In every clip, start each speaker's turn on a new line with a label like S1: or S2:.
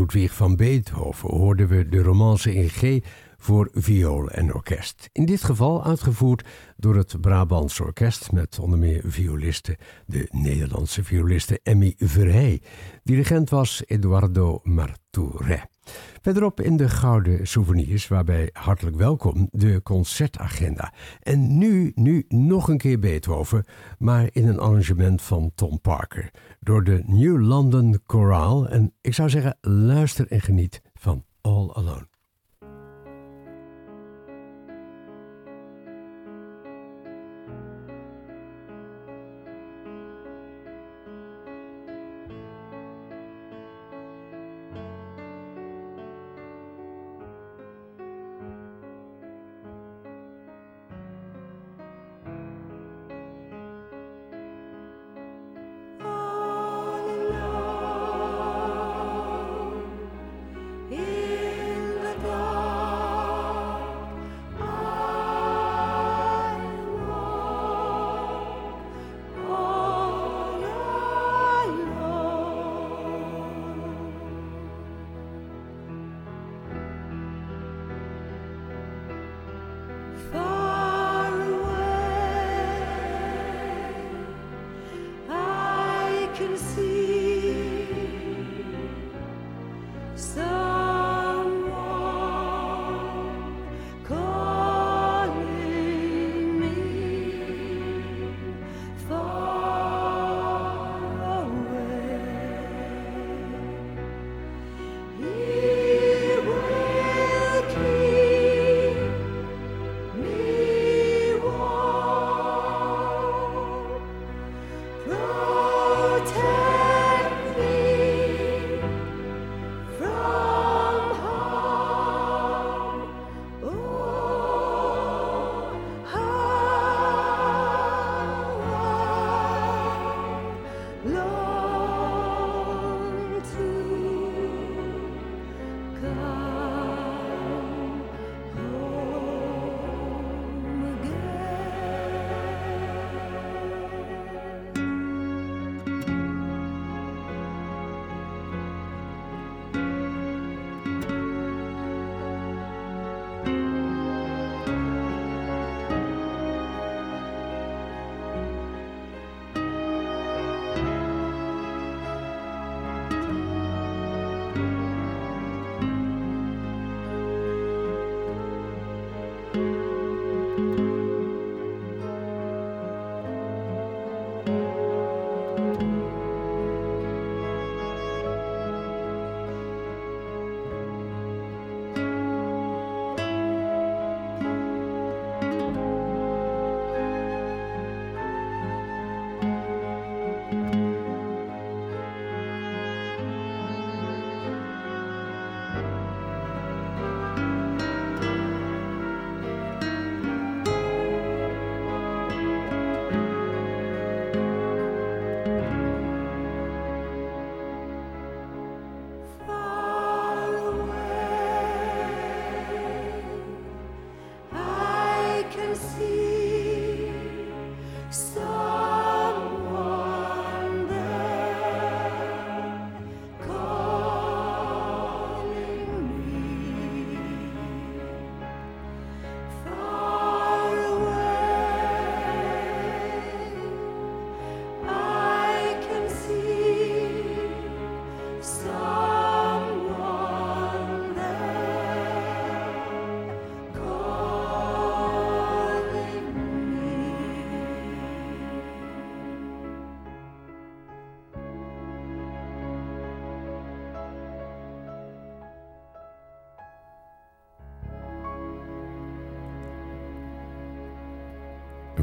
S1: Ludwig van Beethoven hoorden we de romance in G voor viool en orkest. In dit geval uitgevoerd door het Brabants Orkest met onder meer violisten, de Nederlandse violiste Emmy Verhey. Dirigent was Eduardo Martouret. Verderop in de Gouden Souvenirs, waarbij hartelijk welkom de concertagenda. En nu, nu nog een keer Beethoven, maar in een arrangement van Tom Parker. Door de New London Chorale. En ik zou zeggen, luister en geniet van All Alone.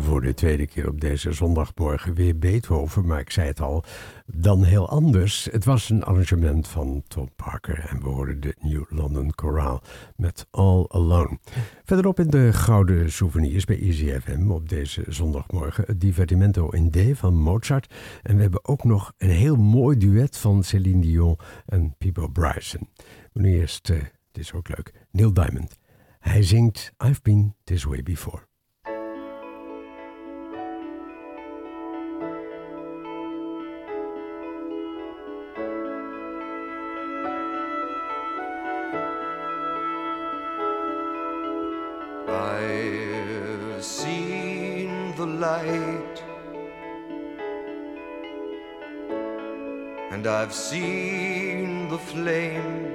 S1: Voor de tweede keer op deze zondagmorgen weer Beethoven, maar ik zei het al, dan heel anders. Het was een arrangement van Tom Parker en we hoorden de New London Chorale met All Alone. Verderop in de Gouden Souvenirs bij EasyFM op deze zondagmorgen het Divertimento in D van Mozart. En we hebben ook nog een heel mooi duet van Celine Dion en Peebo Bryson. Maar nu eerst, uh, dit is ook leuk, Neil Diamond. Hij zingt I've Been This Way Before.
S2: And I've seen the flame.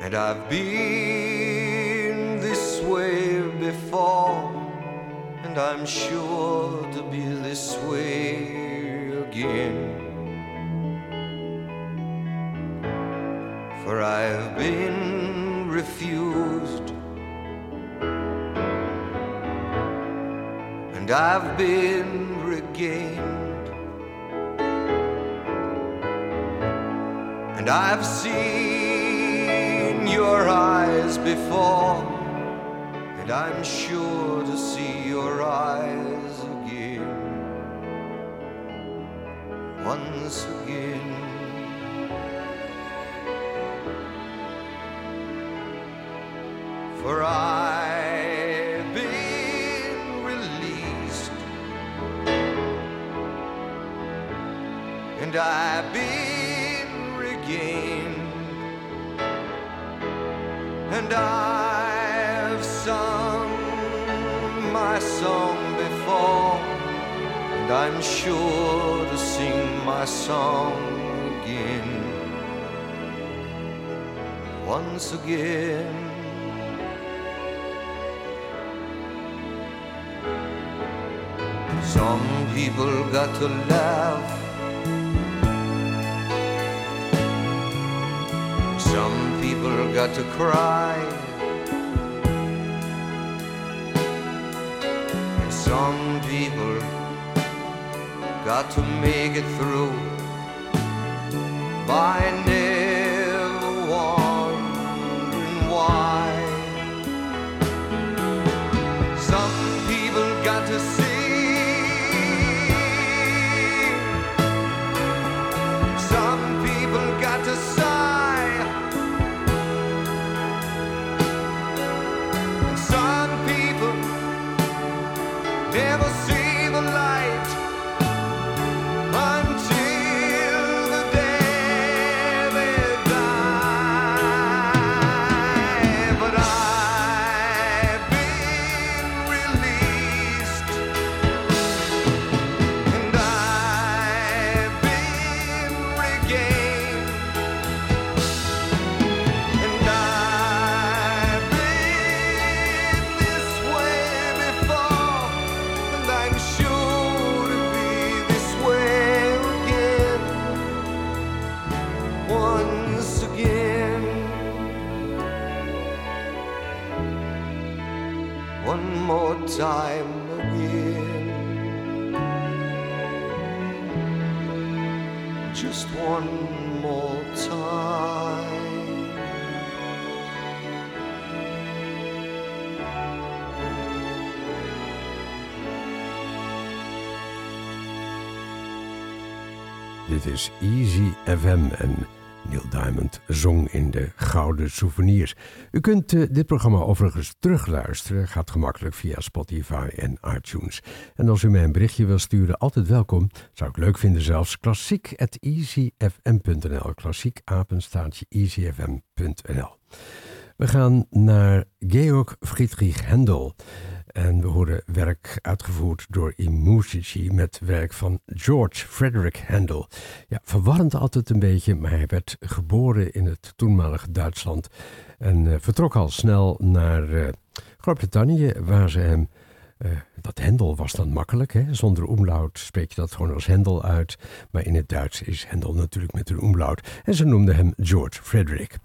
S2: And I've been this way before. And I'm sure to be this way again. For I've been refused. And I've been regained. And I've seen your eyes before, and I'm sure to see your eyes again. Once again. For I've and I've been regained, and I've sung my song before, and I'm sure to sing my song again. Once again. Some people got to laugh. Got to cry. And some people got to make it through by never
S3: Dit is Easy FM en Neil Diamond zong in de Gouden Souvenirs. U kunt eh, dit programma overigens terugluisteren. Gaat gemakkelijk via Spotify en iTunes. En als u mij een berichtje wil sturen, altijd welkom. Zou ik leuk vinden zelfs. Klassiek at easyfm.nl. Klassiek apenstaartje easyfm.nl. We gaan naar Georg Friedrich Händel. En we horen werk uitgevoerd door Imusici met werk van George Frederick Handel. Ja, verwarrend altijd een beetje, maar hij werd geboren in het toenmalige Duitsland en uh, vertrok al snel naar uh, Groot-Brittannië, waar ze hem. Uh, dat Hendel was dan makkelijk, hè? zonder omlaut spreek je dat gewoon als Hendel uit. Maar in het Duits is Hendel natuurlijk met een omlaut. En ze noemden hem George Frederick.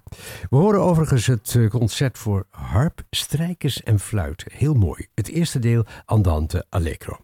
S3: We horen overigens het concert voor harp, strijkers en fluit. Heel mooi. Het eerste deel Andante Allegro.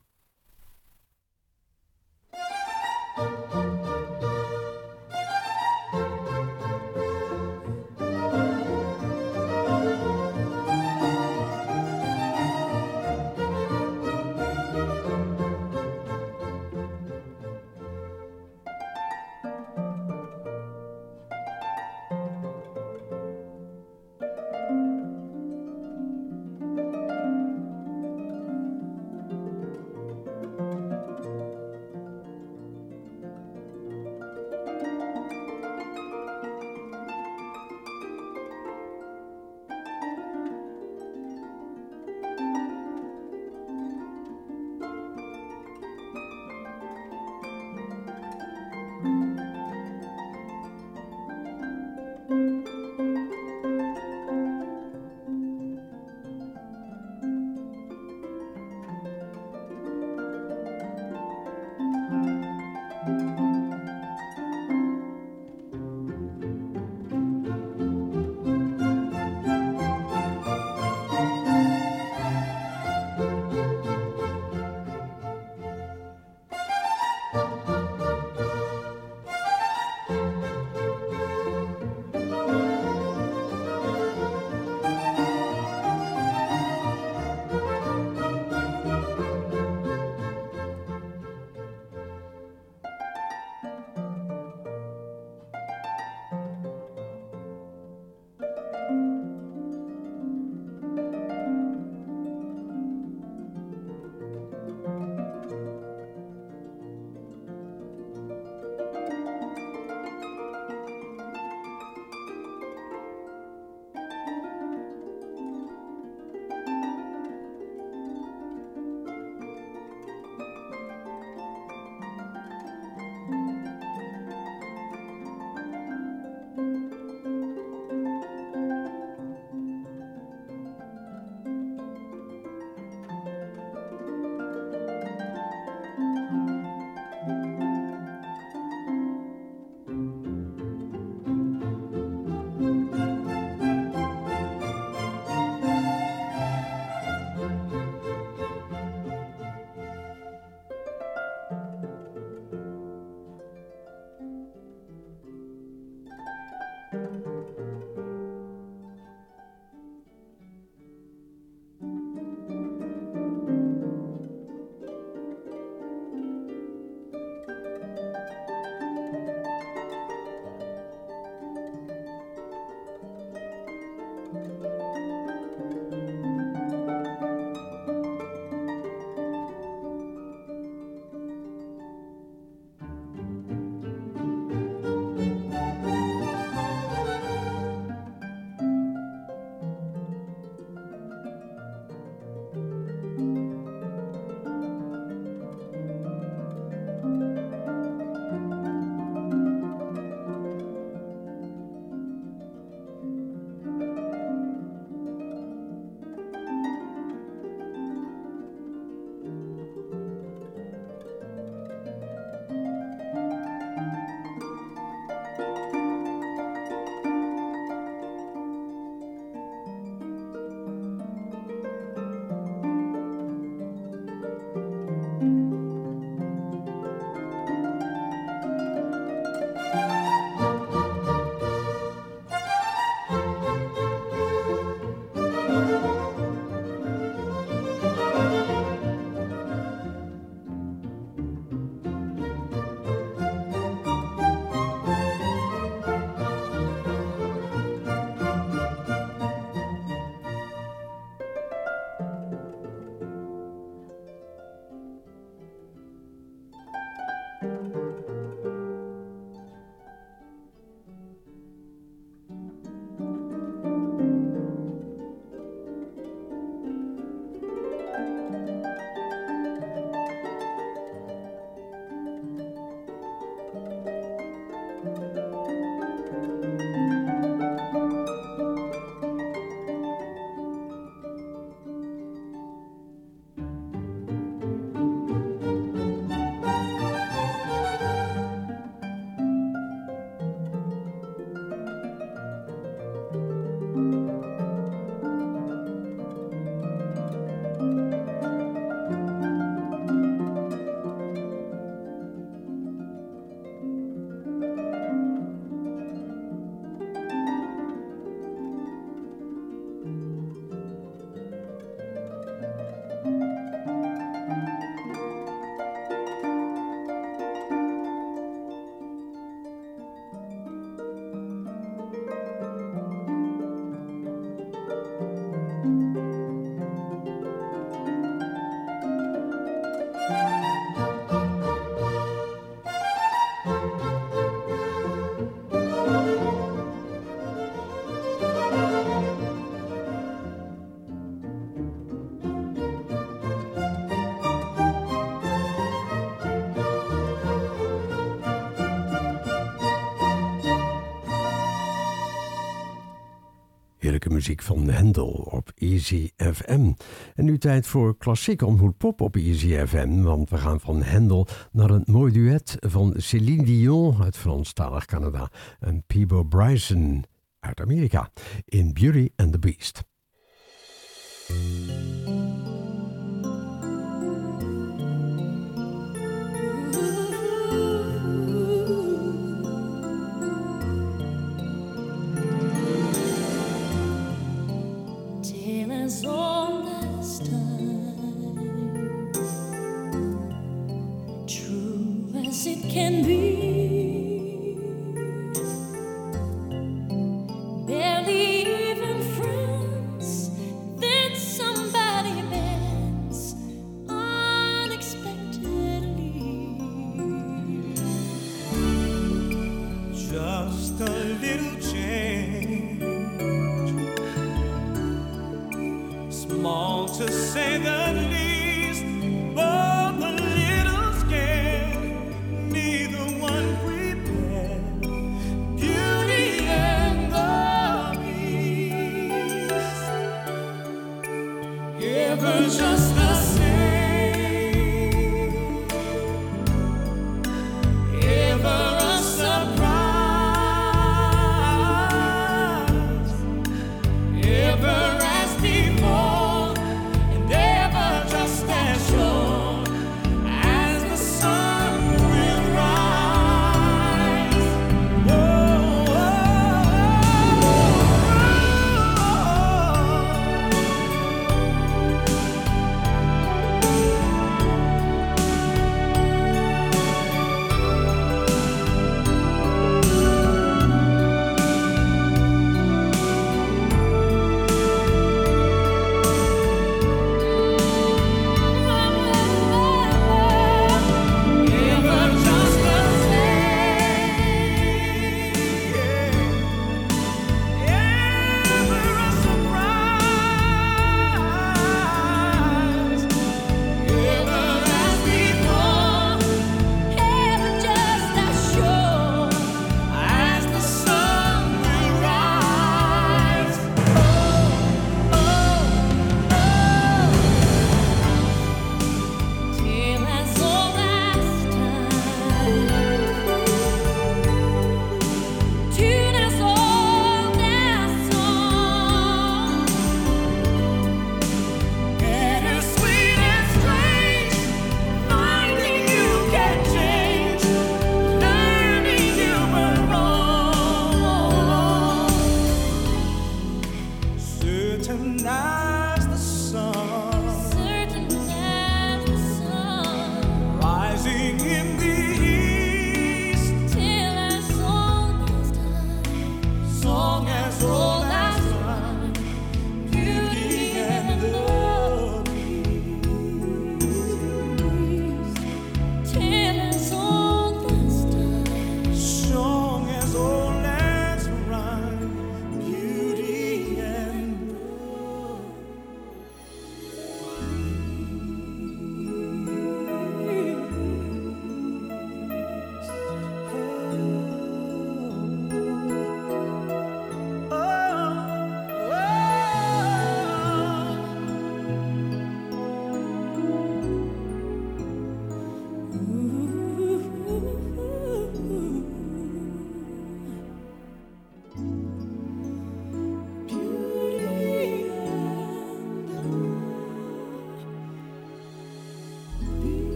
S4: Muziek van Hendel op Easy FM. En nu tijd voor klassiek ontmoet pop op Easy FM, want we gaan van Hendel naar een mooi duet van Céline Dion uit Franstalig Canada en Peebo Bryson uit Amerika in Beauty and the Beast.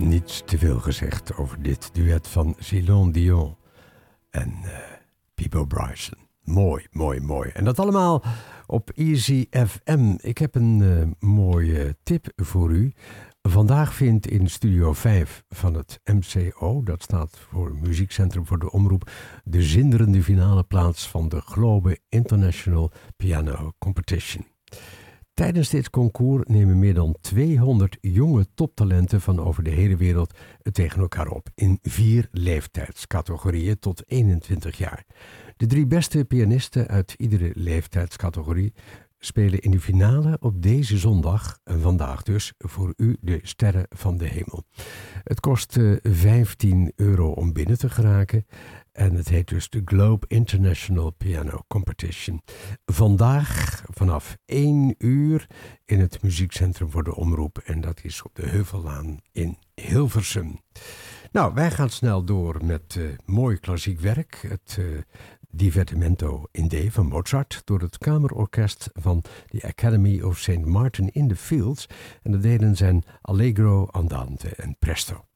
S4: Niets te veel gezegd over dit duet van Celine Dion en uh, Peebo Bryson. Mooi, mooi, mooi. En dat allemaal op Easy FM. Ik heb een uh, mooie tip voor u. Vandaag vindt in Studio 5 van het MCO, dat staat voor Muziekcentrum voor de Omroep, de zinderende finale plaats van de Globe International Piano Competition. Tijdens dit concours nemen meer dan 200 jonge toptalenten van over de hele wereld het tegen elkaar op in vier leeftijdscategorieën tot 21 jaar. De drie beste pianisten uit iedere leeftijdscategorie
S3: spelen in de finale op deze zondag, vandaag dus, voor u de Sterren van de Hemel. Het kost 15 euro om binnen te geraken en het heet dus de Globe International Piano Competition. Vandaag vanaf 1 uur in het muziekcentrum voor de omroep en dat is op de Heuvellaan in Hilversum. Nou, wij gaan snel door met uh, mooi klassiek werk. Het uh, Divertimento in D van Mozart door het kamerorkest van de Academy of St. Martin in the Fields. En de delen zijn Allegro, Andante en Presto.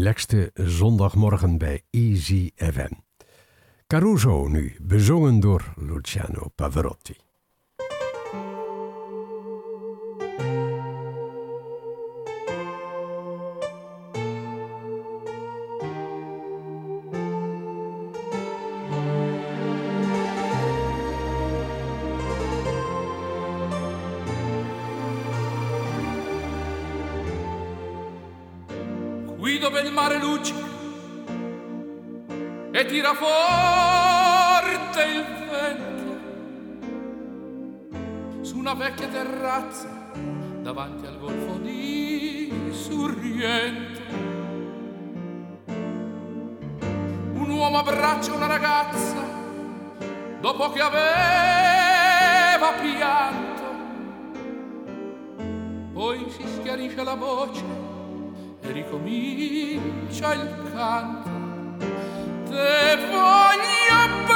S3: Relaxte zondagmorgen bij Easy FM. Caruso nu, bezongen door Luciano Pavarotti.
S5: Tira forte il vento. Su una vecchia terrazza davanti al golfo di Sorrento un uomo abbraccia una ragazza dopo che aveva pianto. Poi si schiarisce la voce e ricomincia il canto. Te voglio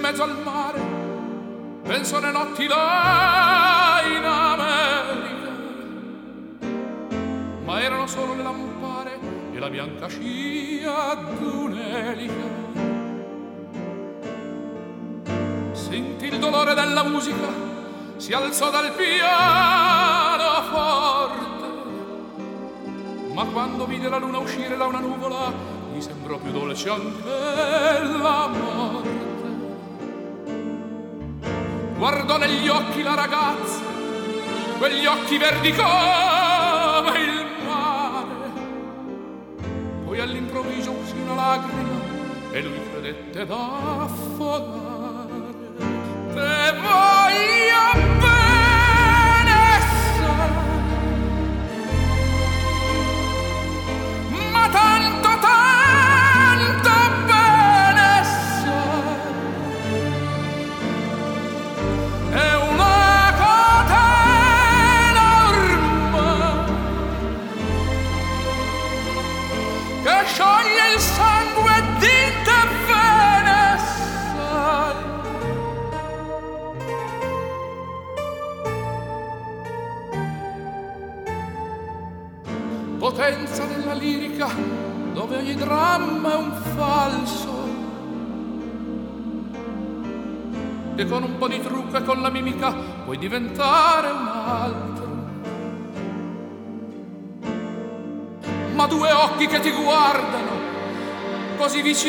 S5: in mezzo al mare, penso alle notti là in America, ma erano solo le lampare e la bianca scia d'un'elica. Sentì il dolore della musica, si alzò dal piano forte. Ma quando vide la luna uscire da una nuvola, gli sembrò più dolce anche la morte. Guardò negli occhi la ragazza, quegli occhi verdi come il mare. Poi all'improvviso uscì una lacrima e lui credette d'affogare. Te voglio diventare un altro. Ma due occhi che ti guardano così vicini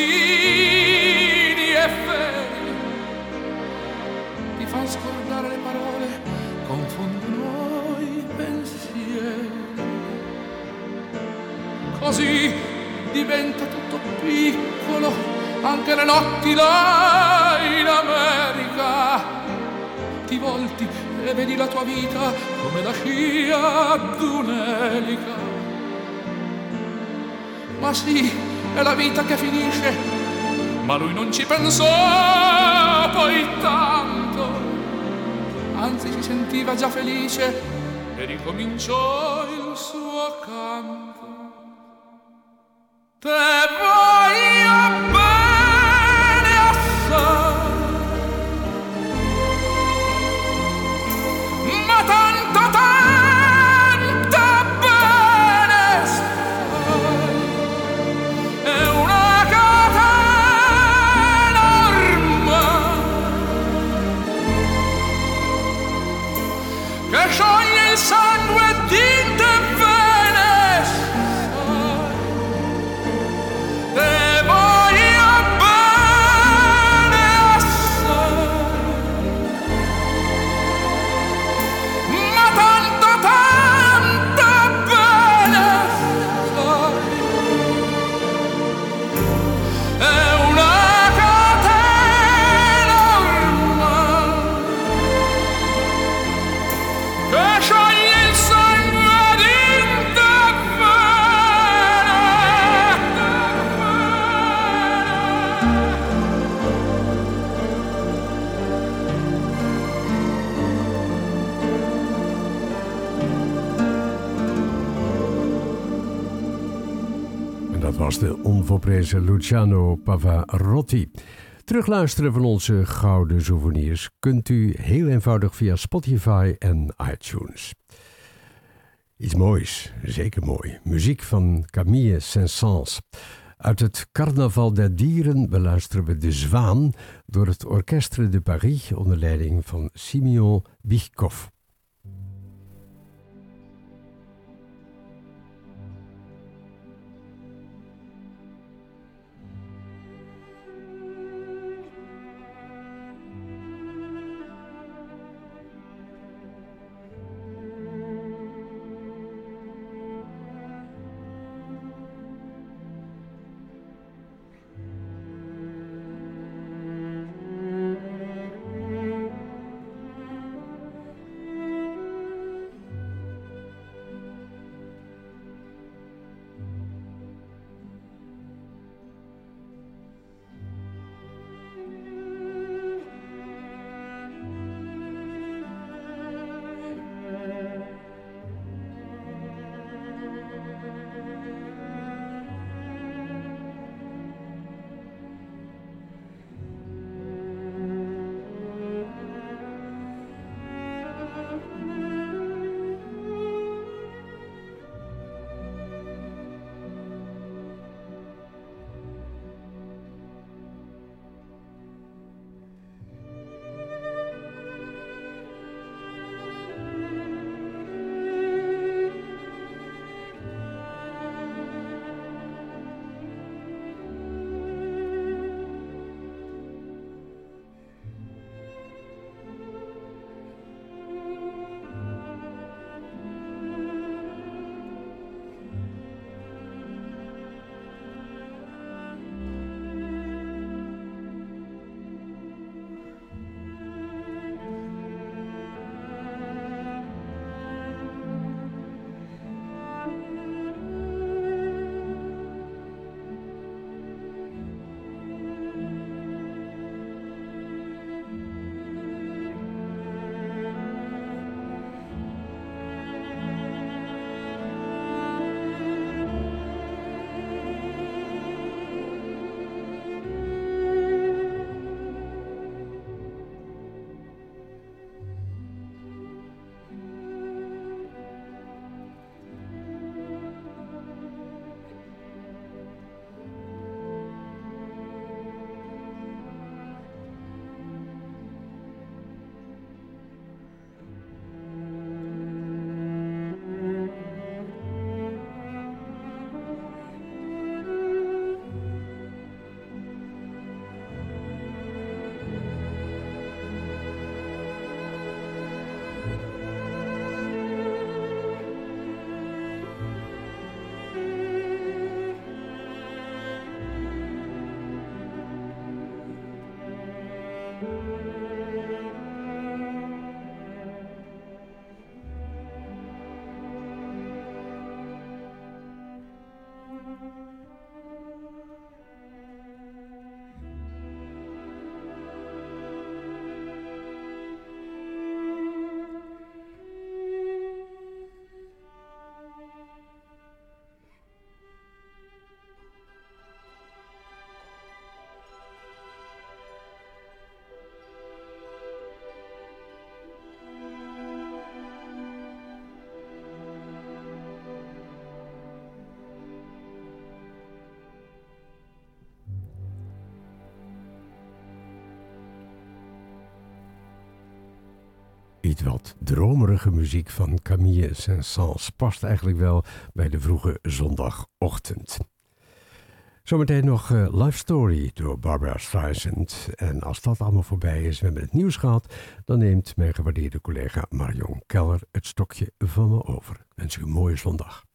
S5: e feri ti fanno scordare le parole confondono i pensieri. Così diventa tutto piccolo anche le notti là in America ti volti e vedi la tua vita come la scia d'un'elica ma sì è la vita che finisce ma lui non ci pensò poi tanto. Anzi si sentiva già felice e ricominciò il suo canto. Te voglio bene
S3: Luciano Pavarotti. Terugluisteren van onze gouden souvenirs kunt u heel eenvoudig via Spotify en iTunes. Iets moois, zeker mooi. Muziek van Camille Saint-Saëns. Uit het Carnaval der Dieren beluisteren we De Zwaan door het Orchestre de Paris onder leiding van Simeon Bichkov. Wat dromerige muziek van Camille Saint-Saëns past eigenlijk wel bij de vroege zondagochtend. Zometeen nog uh, Life Story door Barbara Streisand. En als dat allemaal voorbij is, we hebben het nieuws gehad, dan neemt mijn gewaardeerde collega Marion Keller het stokje van me over. Wens u een mooie zondag.